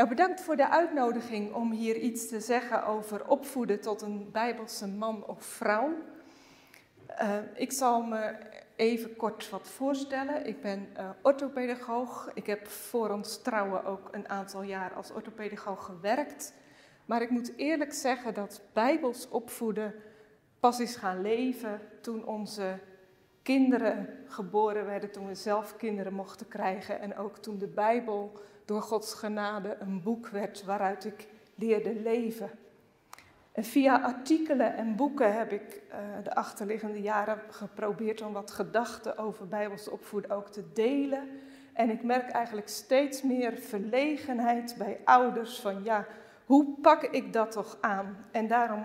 Nou, bedankt voor de uitnodiging om hier iets te zeggen over opvoeden tot een Bijbelse man of vrouw. Uh, ik zal me even kort wat voorstellen. Ik ben uh, orthopedagoog. Ik heb voor ons trouwen ook een aantal jaar als orthopedagoog gewerkt. Maar ik moet eerlijk zeggen dat Bijbels opvoeden pas is gaan leven toen onze kinderen geboren werden, toen we zelf kinderen mochten krijgen en ook toen de Bijbel door Gods genade een boek werd waaruit ik leerde leven. En via artikelen en boeken heb ik uh, de achterliggende jaren geprobeerd om wat gedachten over Bijbels opvoeden ook te delen. En ik merk eigenlijk steeds meer verlegenheid bij ouders van ja, hoe pak ik dat toch aan? En daarom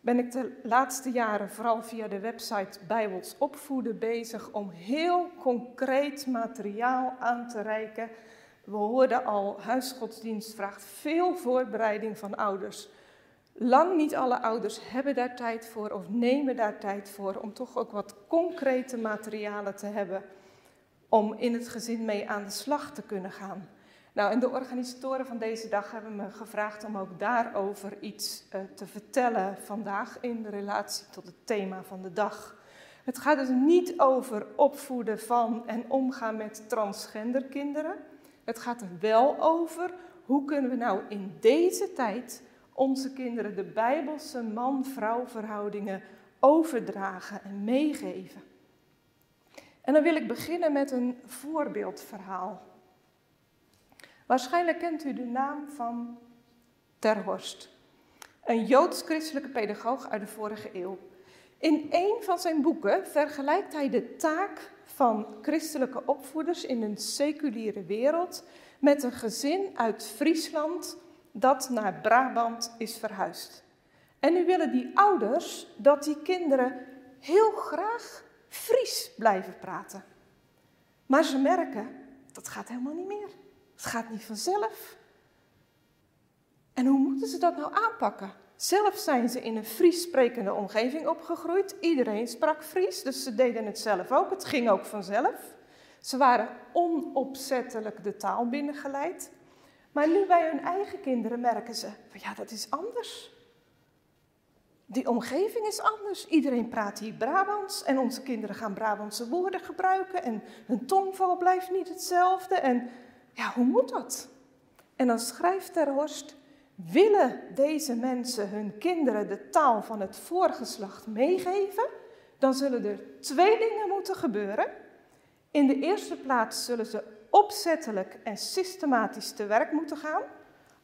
ben ik de laatste jaren vooral via de website Bijbels Opvoeden bezig om heel concreet materiaal aan te reiken. We hoorden al, huisgodsdienst vraagt veel voorbereiding van ouders. Lang niet alle ouders hebben daar tijd voor of nemen daar tijd voor om toch ook wat concrete materialen te hebben om in het gezin mee aan de slag te kunnen gaan. Nou, en de organisatoren van deze dag hebben me gevraagd om ook daarover iets uh, te vertellen vandaag in relatie tot het thema van de dag. Het gaat dus niet over opvoeden van en omgaan met transgender kinderen. Het gaat er wel over hoe kunnen we nou in deze tijd onze kinderen de bijbelse man-vrouw verhoudingen overdragen en meegeven. En dan wil ik beginnen met een voorbeeldverhaal. Waarschijnlijk kent u de naam van Terhorst, een joods-christelijke pedagoog uit de vorige eeuw. In een van zijn boeken vergelijkt hij de taak van christelijke opvoeders in een seculiere wereld met een gezin uit Friesland dat naar Brabant is verhuisd. En nu willen die ouders dat die kinderen heel graag Fries blijven praten. Maar ze merken, dat gaat helemaal niet meer. Het gaat niet vanzelf. En hoe moeten ze dat nou aanpakken? Zelf zijn ze in een Fries sprekende omgeving opgegroeid. Iedereen sprak Fries, dus ze deden het zelf ook. Het ging ook vanzelf. Ze waren onopzettelijk de taal binnengeleid. Maar nu bij hun eigen kinderen merken ze, van ja, dat is anders. Die omgeving is anders. Iedereen praat hier Brabants en onze kinderen gaan Brabantse woorden gebruiken en hun tongval blijft niet hetzelfde. En ja, hoe moet dat? En dan schrijft Ter Horst, willen deze mensen hun kinderen de taal van het voorgeslacht meegeven, dan zullen er twee dingen moeten gebeuren. In de eerste plaats zullen ze opzettelijk en systematisch te werk moeten gaan.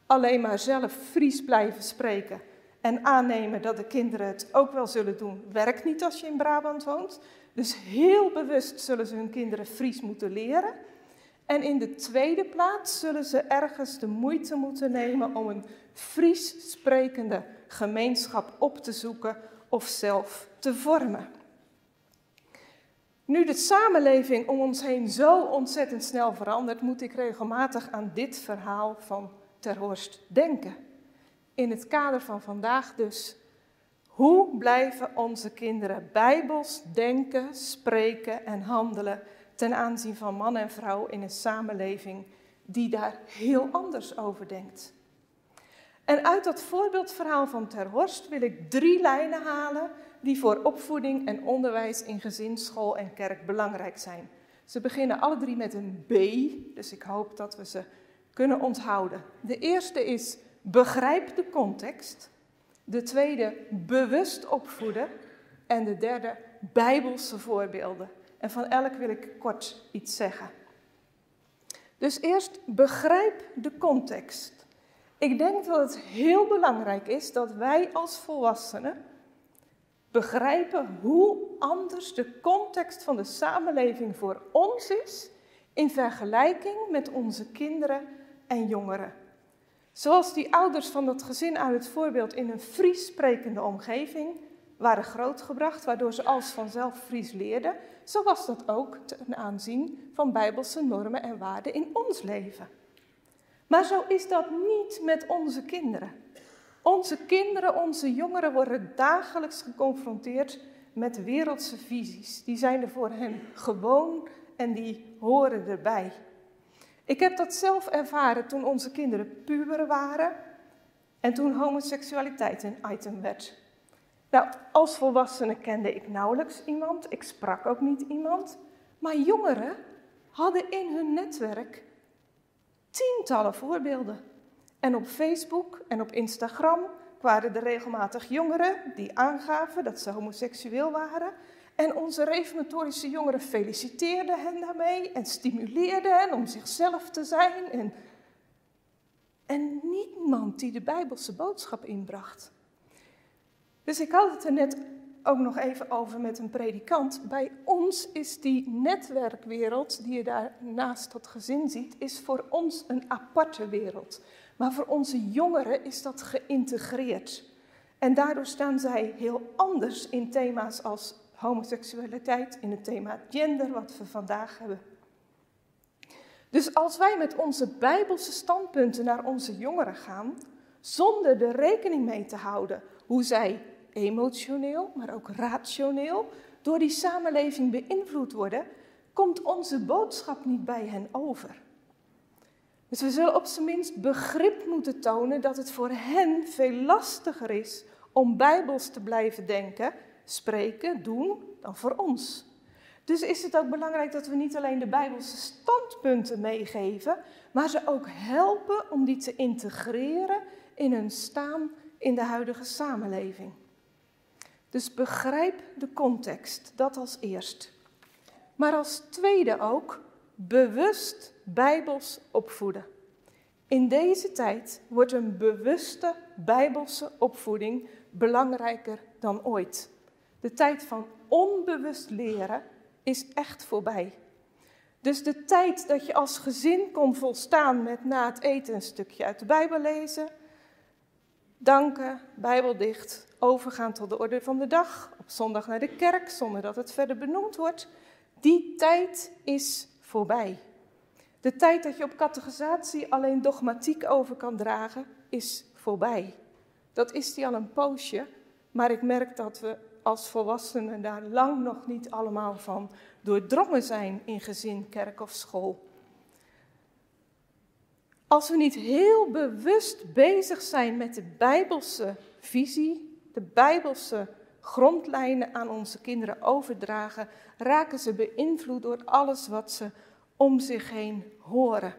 Alleen maar zelf Fries blijven spreken en aannemen dat de kinderen het ook wel zullen doen, werkt niet als je in Brabant woont. Dus heel bewust zullen ze hun kinderen Fries moeten leren. En in de tweede plaats zullen ze ergens de moeite moeten nemen om een Fries sprekende gemeenschap op te zoeken of zelf te vormen. Nu de samenleving om ons heen zo ontzettend snel verandert, moet ik regelmatig aan dit verhaal van Terhorst denken. In het kader van vandaag dus. Hoe blijven onze kinderen bijbels denken, spreken en handelen ten aanzien van man en vrouw in een samenleving die daar heel anders over denkt? En uit dat voorbeeldverhaal van Terhorst wil ik drie lijnen halen die voor opvoeding en onderwijs in gezin, school en kerk belangrijk zijn. Ze beginnen alle drie met een B, dus ik hoop dat we ze kunnen onthouden. De eerste is begrijp de context. De tweede bewust opvoeden. En de derde bijbelse voorbeelden. En van elk wil ik kort iets zeggen. Dus eerst begrijp de context. Ik denk dat het heel belangrijk is dat wij als volwassenen begrijpen hoe anders de context van de samenleving voor ons is in vergelijking met onze kinderen en jongeren. Zoals die ouders van dat gezin uit het voorbeeld in een Fries sprekende omgeving waren grootgebracht, waardoor ze als vanzelf Fries leerden, zo was dat ook ten aanzien van bijbelse normen en waarden in ons leven. Maar zo is dat niet met onze kinderen. Onze kinderen, onze jongeren worden dagelijks geconfronteerd met wereldse visies. Die zijn er voor hen gewoon en die horen erbij. Ik heb dat zelf ervaren toen onze kinderen puberen waren en toen homoseksualiteit een item werd. Nou, als volwassene kende ik nauwelijks iemand, ik sprak ook niet iemand, maar jongeren hadden in hun netwerk tientallen voorbeelden. En op Facebook en op Instagram waren er regelmatig jongeren die aangaven dat ze homoseksueel waren. En onze reformatorische jongeren feliciteerden hen daarmee en stimuleerden hen om zichzelf te zijn. En, en niemand die de Bijbelse boodschap inbracht. Dus ik had het er net ook nog even over met een predikant. Bij ons is die netwerkwereld, die je daar naast dat gezin ziet, is voor ons een aparte wereld. Maar voor onze jongeren is dat geïntegreerd. En daardoor staan zij heel anders in thema's als homoseksualiteit, in het thema gender, wat we vandaag hebben. Dus als wij met onze bijbelse standpunten naar onze jongeren gaan, zonder er rekening mee te houden hoe zij emotioneel, maar ook rationeel door die samenleving beïnvloed worden, komt onze boodschap niet bij hen over. Dus we zullen op zijn minst begrip moeten tonen dat het voor hen veel lastiger is om bijbels te blijven denken, spreken, doen dan voor ons. Dus is het ook belangrijk dat we niet alleen de bijbelse standpunten meegeven, maar ze ook helpen om die te integreren in hun staan in de huidige samenleving. Dus begrijp de context, dat als eerst. Maar als tweede ook bewust bijbels opvoeden. In deze tijd wordt een bewuste bijbelse opvoeding belangrijker dan ooit. De tijd van onbewust leren is echt voorbij. Dus de tijd dat je als gezin kon volstaan met na het eten een stukje uit de Bijbel lezen, danken, Bijbel dicht, overgaan tot de orde van de dag, op zondag naar de kerk zonder dat het verder benoemd wordt, die tijd is voorbij. De tijd dat je op categorisatie alleen dogmatiek over kan dragen, is voorbij. Dat is die al een poosje, maar ik merk dat we als volwassenen daar lang nog niet allemaal van doordrongen zijn in gezin, kerk of school. Als we niet heel bewust bezig zijn met de bijbelse visie, de bijbelse grondlijnen aan onze kinderen overdragen, raken ze beïnvloed door alles wat ze om zich heen horen.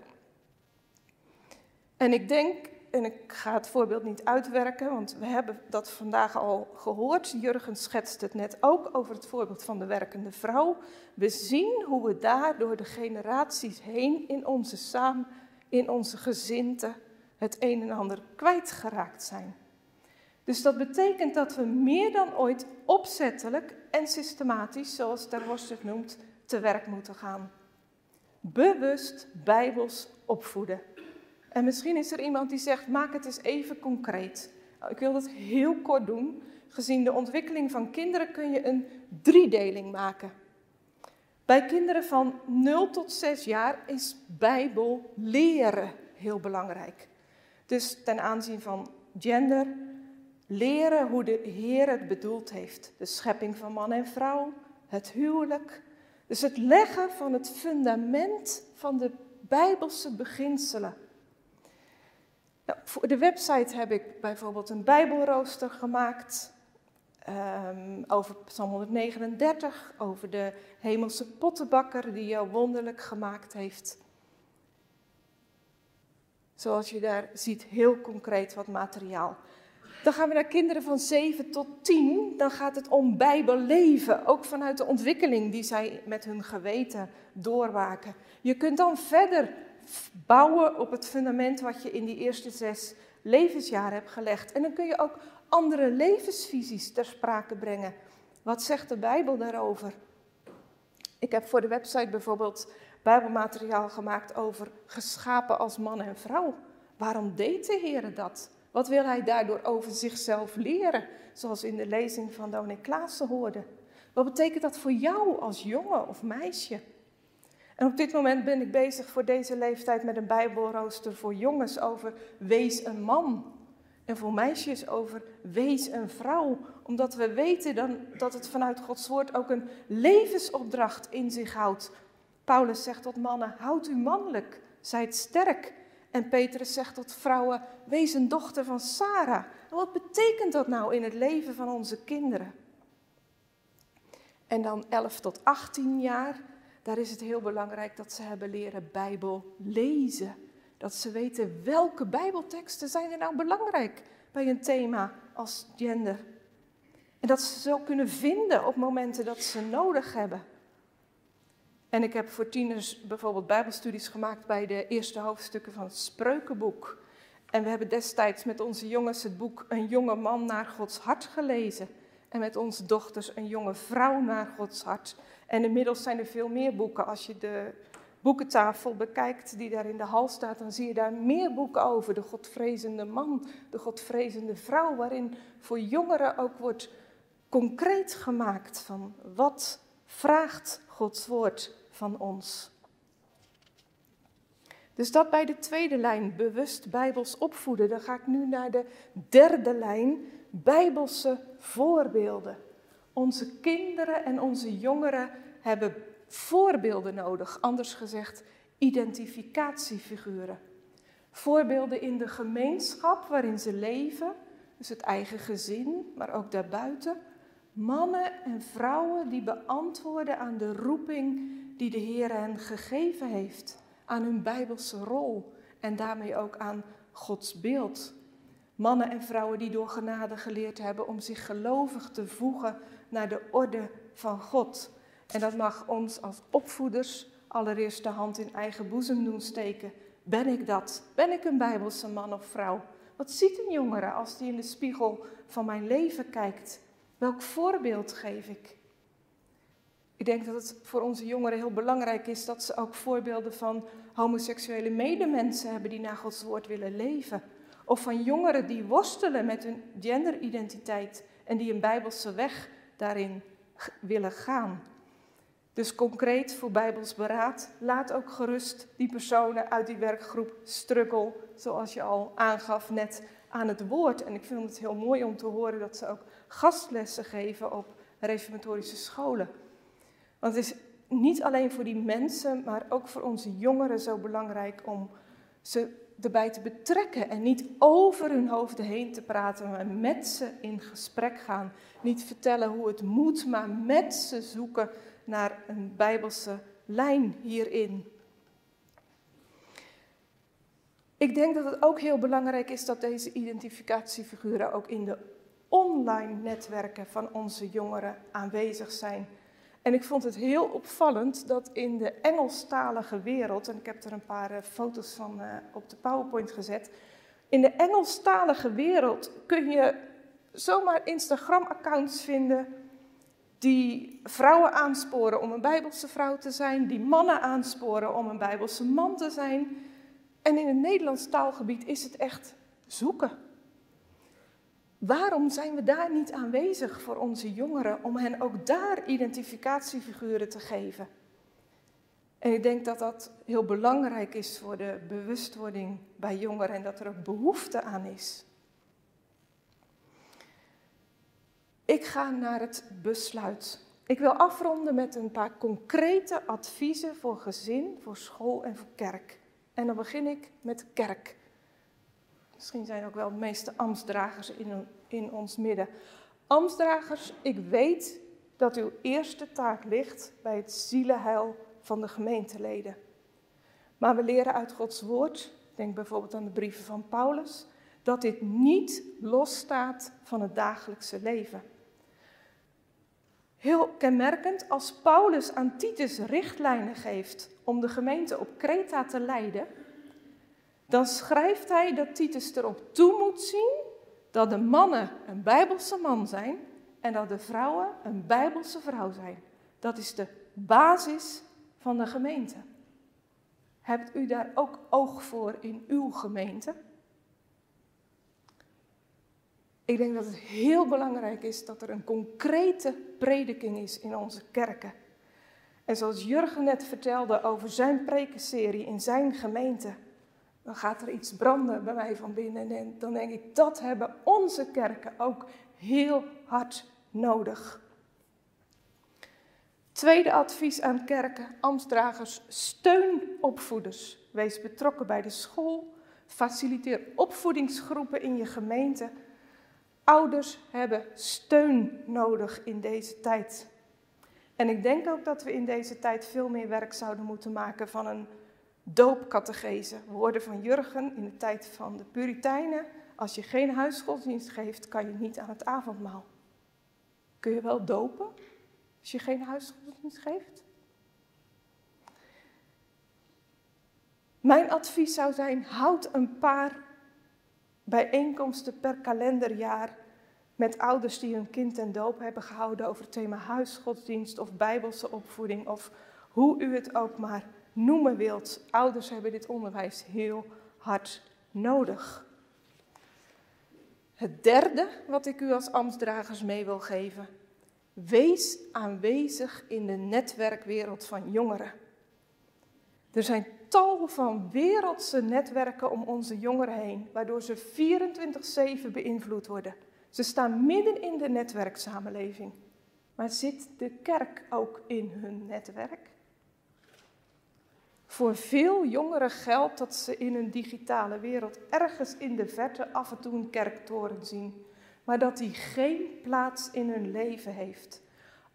En ik denk, en ik ga het voorbeeld niet uitwerken, want we hebben dat vandaag al gehoord. Jurgen schetst het net ook over het voorbeeld van de werkende vrouw. We zien hoe we daar door de generaties heen in onze samen, in onze gezinten, het een en ander kwijtgeraakt zijn. Dus dat betekent dat we meer dan ooit opzettelijk en systematisch, zoals Ter Horst het noemt, te werk moeten gaan bewust bijbels opvoeden. En misschien is er iemand die zegt, maak het eens even concreet. Nou, ik wil dat heel kort doen. Gezien de ontwikkeling van kinderen kun je een driedeling maken. Bij kinderen van 0 tot 6 jaar is Bijbel leren heel belangrijk. Dus ten aanzien van gender, leren hoe de Heer het bedoeld heeft. De schepping van man en vrouw, het huwelijk, dus het leggen van het fundament van de Bijbelse beginselen. Nou, voor de website heb ik bijvoorbeeld een Bijbelrooster gemaakt um, over Psalm 139, over de hemelse pottenbakker die jou wonderlijk gemaakt heeft. Zoals je daar ziet, heel concreet wat materiaal. Dan gaan we naar kinderen van 7 tot 10. Dan gaat het om Bijbelleven, ook vanuit de ontwikkeling die zij met hun geweten doorwaken. Je kunt dan verder bouwen op het fundament wat je in die eerste zes levensjaren hebt gelegd. En dan kun je ook andere levensvisies ter sprake brengen. Wat zegt de Bijbel daarover? Ik heb voor de website bijvoorbeeld Bijbelmateriaal gemaakt over geschapen als man en vrouw. Waarom deed de Heer dat? Wat wil hij daardoor over zichzelf leren, zoals in de lezing van Dominee Klaassen hoorde? Wat betekent dat voor jou als jongen of meisje? En op dit moment ben ik bezig voor deze leeftijd met een bijbelrooster voor jongens over wees een man. En voor meisjes over wees een vrouw. Omdat we weten dan dat het vanuit Gods woord ook een levensopdracht in zich houdt. Paulus zegt tot mannen, houd u mannelijk. zijt sterk. En Petrus zegt tot vrouwen, wees een dochter van Sarah. Wat betekent dat nou in het leven van onze kinderen? En dan 11 tot 18 jaar, daar is het heel belangrijk dat ze hebben leren Bijbel lezen. Dat ze weten welke Bijbelteksten zijn er nou belangrijk bij een thema als gender. En dat ze zo kunnen vinden op momenten dat ze nodig hebben. En ik heb voor tieners bijvoorbeeld Bijbelstudies gemaakt bij de eerste hoofdstukken van het Spreukenboek. En we hebben destijds met onze jongens het boek Een jonge man naar Gods hart gelezen. En met onze dochters Een jonge vrouw naar Gods hart. En inmiddels zijn er veel meer boeken. Als je de boekentafel bekijkt die daar in de hal staat, dan zie je daar meer boeken over. De Godvrezende man, de Godvrezende vrouw, waarin voor jongeren ook wordt concreet gemaakt van wat vraagt Gods woord van ons. Dus dat bij de tweede lijn, bewust bijbels opvoeden. Dan ga ik nu naar de derde lijn, bijbelse voorbeelden. Onze kinderen en onze jongeren hebben voorbeelden nodig, anders gezegd identificatiefiguren. Voorbeelden in de gemeenschap waarin ze leven, dus het eigen gezin, maar ook daarbuiten. Mannen en vrouwen die beantwoorden aan de roeping die de Heer hen gegeven heeft, aan hun bijbelse rol en daarmee ook aan Gods beeld. Mannen en vrouwen die door genade geleerd hebben om zich gelovig te voegen naar de orde van God. En dat mag ons als opvoeders allereerst de hand in eigen boezem doen steken. Ben ik dat? Ben ik een bijbelse man of vrouw? Wat ziet een jongere als die in de spiegel van mijn leven kijkt? Welk voorbeeld geef ik? Ik denk dat het voor onze jongeren heel belangrijk is dat ze ook voorbeelden van homoseksuele medemensen hebben die naar Gods woord willen leven. Of van jongeren die worstelen met hun genderidentiteit en die een bijbelse weg daarin willen gaan. Dus concreet voor Bijbels beraad, laat ook gerust die personen uit die werkgroep struggle, zoals je al aangaf net aan het woord. En ik vind het heel mooi om te horen dat ze ook gastlessen geven op reformatorische scholen. Want het is niet alleen voor die mensen, maar ook voor onze jongeren zo belangrijk om ze erbij te betrekken en niet over hun hoofden heen te praten, maar met ze in gesprek gaan. Niet vertellen hoe het moet, maar met ze zoeken naar een bijbelse lijn hierin. Ik denk dat het ook heel belangrijk is dat deze identificatiefiguren ook in de online netwerken van onze jongeren aanwezig zijn. En ik vond het heel opvallend dat in de Engelstalige wereld, en ik heb er een paar eh, foto's van uh, op de PowerPoint gezet. In de Engelstalige wereld kun je zomaar Instagram-accounts vinden die vrouwen aansporen om een Bijbelse vrouw te zijn, die mannen aansporen om een Bijbelse man te zijn. En in het Nederlands taalgebied is het echt zoeken. Waarom zijn we daar niet aanwezig voor onze jongeren om hen ook daar identificatiefiguren te geven? En ik denk dat dat heel belangrijk is voor de bewustwording bij jongeren en dat er ook behoefte aan is. Ik ga naar het besluit. Ik wil afronden met een paar concrete adviezen voor gezin, voor school en voor kerk. En dan begin ik met kerk. Misschien zijn ook wel de meeste ambtsdragers in, in ons midden. Ambtsdragers, ik weet dat uw eerste taak ligt bij het zielenheil van de gemeenteleden. Maar we leren uit Gods woord, denk bijvoorbeeld aan de brieven van Paulus, dat dit niet losstaat van het dagelijkse leven. Heel kenmerkend, als Paulus aan Titus richtlijnen geeft om de gemeente op Kreta te leiden, dan schrijft hij dat Titus erop toe moet zien dat de mannen een bijbelse man zijn en dat de vrouwen een bijbelse vrouw zijn. Dat is de basis van de gemeente. Hebt u daar ook oog voor in uw gemeente? Ik denk dat het heel belangrijk is dat er een concrete prediking is in onze kerken. En zoals Jurgen net vertelde over zijn prekenserie in zijn gemeente, dan gaat er iets branden bij mij van binnen. En dan denk ik, dat hebben onze kerken ook heel hard nodig. Tweede advies aan kerken, ambtsdragers, steun opvoeders. Wees betrokken bij de school, faciliteer opvoedingsgroepen in je gemeente. Ouders hebben steun nodig in deze tijd. En ik denk ook dat we in deze tijd veel meer werk zouden moeten maken van een doopcategese. Woorden van Jurgen in de tijd van de Puritijnen. Als je geen huisgodsdienst geeft, kan je niet aan het avondmaal. Kun je wel dopen als je geen huisgodsdienst geeft? Mijn advies zou zijn: houd een paar bijeenkomsten per kalenderjaar met ouders die hun kind ten doop hebben gehouden over het thema huisgodsdienst of bijbelse opvoeding of hoe u het ook maar noemen wilt. Ouders hebben dit onderwijs heel hard nodig. Het derde wat ik u als ambtsdragers mee wil geven. Wees aanwezig in de netwerkwereld van jongeren. Er zijn tal van wereldse netwerken om onze jongeren heen, waardoor ze 24-7 beïnvloed worden. Ze staan midden in de netwerksamenleving. Maar zit de kerk ook in hun netwerk? Voor veel jongeren geldt dat ze in een digitale wereld ergens in de verte af en toe een kerktoren zien, maar dat die geen plaats in hun leven heeft.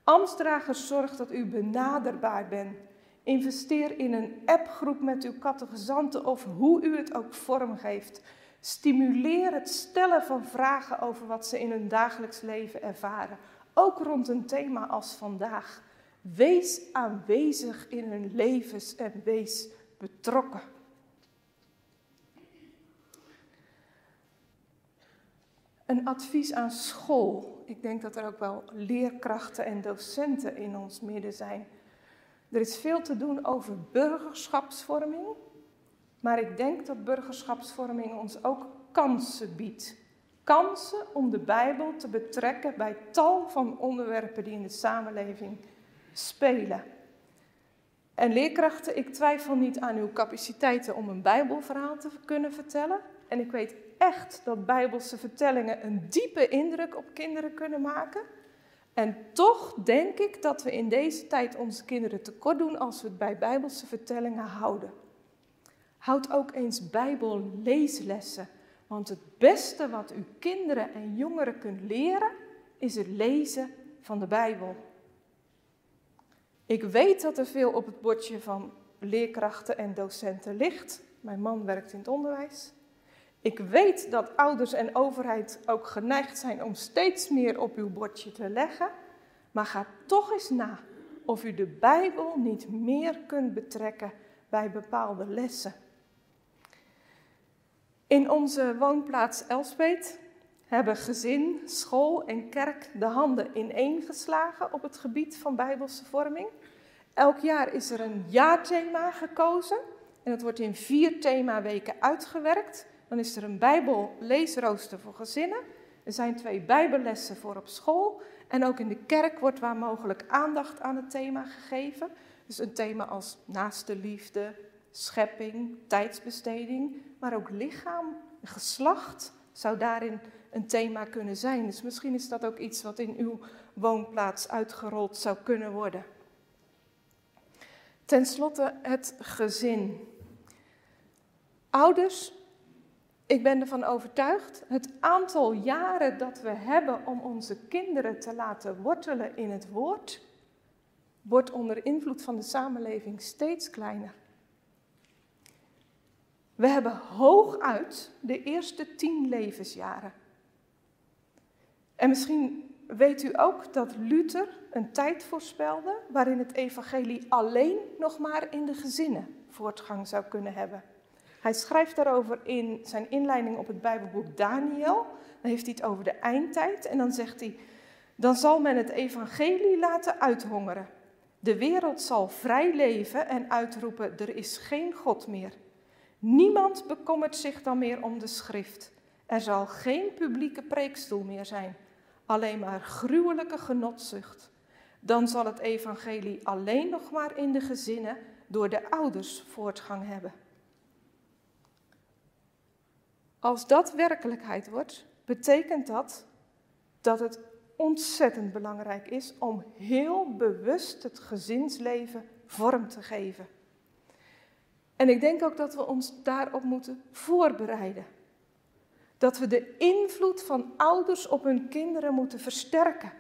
Amstdragers, zorg dat u benaderbaar bent. Investeer in een appgroep met uw catechizanten of hoe u het ook vormgeeft. Stimuleer het stellen van vragen over wat ze in hun dagelijks leven ervaren, ook rond een thema als vandaag. Wees aanwezig in hun levens en wees betrokken. Een advies aan school. Ik denk dat er ook wel leerkrachten en docenten in ons midden zijn. Er is veel te doen over burgerschapsvorming, maar ik denk dat burgerschapsvorming ons ook kansen biedt. Kansen om de Bijbel te betrekken bij tal van onderwerpen die in de samenleving spelen. En leerkrachten, ik twijfel niet aan uw capaciteiten om een Bijbelverhaal te kunnen vertellen. En ik weet echt dat Bijbelse vertellingen een diepe indruk op kinderen kunnen maken. En toch denk ik dat we in deze tijd onze kinderen tekort doen als we het bij Bijbelse vertellingen houden. Houd ook eens Bijbelleeslessen. Want het beste wat uw kinderen en jongeren kunt leren, is het lezen van de Bijbel. Ik weet dat er veel op het bordje van leerkrachten en docenten ligt. Mijn man werkt in het onderwijs. Ik weet dat ouders en overheid ook geneigd zijn om steeds meer op uw bordje te leggen. Maar ga toch eens na of u de Bijbel niet meer kunt betrekken bij bepaalde lessen. In onze woonplaats Elspeet hebben gezin, school en kerk de handen ineengeslagen op het gebied van bijbelse vorming. Elk jaar is er een jaarthema gekozen en dat wordt in vier themaweken uitgewerkt. Dan is er een bijbelleesrooster voor gezinnen. Er zijn twee bijbellessen voor op school. En ook in de kerk wordt waar mogelijk aandacht aan het thema gegeven. Dus een thema als naaste liefde, schepping, tijdsbesteding, maar ook lichaam, geslacht zou daarin een thema kunnen zijn. Dus misschien is dat ook iets wat in uw woonplaats uitgerold zou kunnen worden. Ten slotte het gezin. Ouders, ik ben ervan overtuigd, het aantal jaren dat we hebben om onze kinderen te laten wortelen in het woord, wordt onder invloed van de samenleving steeds kleiner. We hebben hooguit de eerste tien levensjaren. En misschien weet u ook dat Luther een tijd voorspelde waarin het evangelie alleen nog maar in de gezinnen voortgang zou kunnen hebben. Hij schrijft daarover in zijn inleiding op het Bijbelboek Daniel. Dan heeft hij het over de eindtijd en dan zegt hij: Dan zal men het evangelie laten uithongeren. De wereld zal vrij leven en uitroepen: Er is geen God meer. Niemand bekommert zich dan meer om de schrift. Er zal geen publieke preekstoel meer zijn, alleen maar gruwelijke genotzucht. Dan zal het evangelie alleen nog maar in de gezinnen door de ouders voortgang hebben. Als dat werkelijkheid wordt, betekent dat dat het ontzettend belangrijk is om heel bewust het gezinsleven vorm te geven. En ik denk ook dat we ons daarop moeten voorbereiden. Dat we de invloed van ouders op hun kinderen moeten versterken.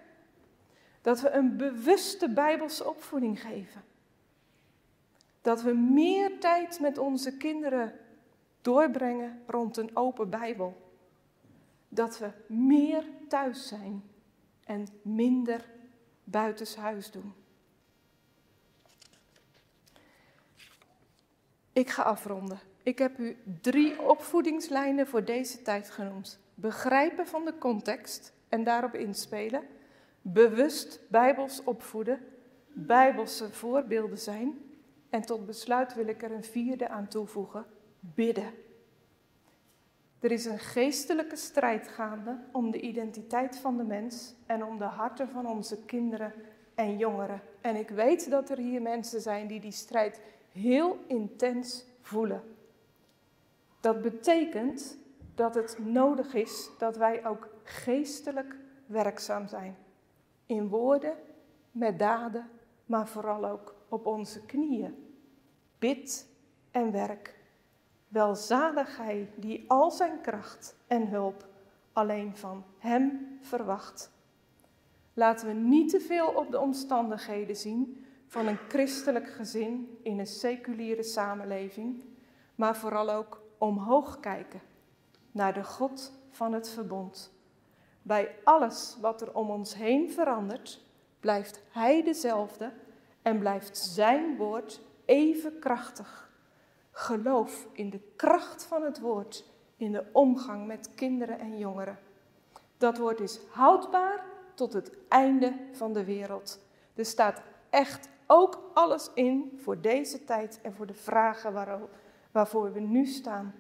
Dat we een bewuste bijbelse opvoeding geven. Dat we meer tijd met onze kinderen doorbrengen rond een open Bijbel. Dat we meer thuis zijn en minder buitenshuis doen. Ik ga afronden. Ik heb u drie opvoedingslijnen voor deze tijd genoemd. Begrijpen van de context en daarop inspelen. Bewust bijbels opvoeden. Bijbelse voorbeelden zijn. En tot besluit wil ik er een vierde aan toevoegen. Bidden. Er is een geestelijke strijd gaande om de identiteit van de mens en om de harten van onze kinderen en jongeren. En ik weet dat er hier mensen zijn die die strijd heel intens voelen. Dat betekent dat het nodig is dat wij ook geestelijk werkzaam zijn. In woorden, met daden, maar vooral ook op onze knieën. Bid en werk. Welzalig hij die al zijn kracht en hulp alleen van Hem verwacht. Laten we niet te veel op de omstandigheden zien van een christelijk gezin in een seculiere samenleving, maar vooral ook omhoog kijken naar de God van het verbond. Bij alles wat er om ons heen verandert, blijft Hij dezelfde en blijft Zijn woord even krachtig. Geloof in de kracht van het woord in de omgang met kinderen en jongeren. Dat woord is houdbaar tot het einde van de wereld. Er staat echt ook alles in voor deze tijd en voor de vragen waarvoor we nu staan.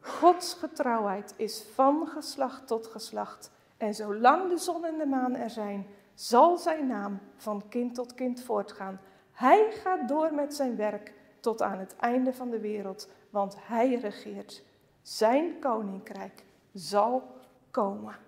Gods getrouwheid is van geslacht tot geslacht. En zolang de zon en de maan er zijn, zal zijn naam van kind tot kind voortgaan. Hij gaat door met zijn werk tot aan het einde van de wereld, want hij regeert. Zijn koninkrijk zal komen.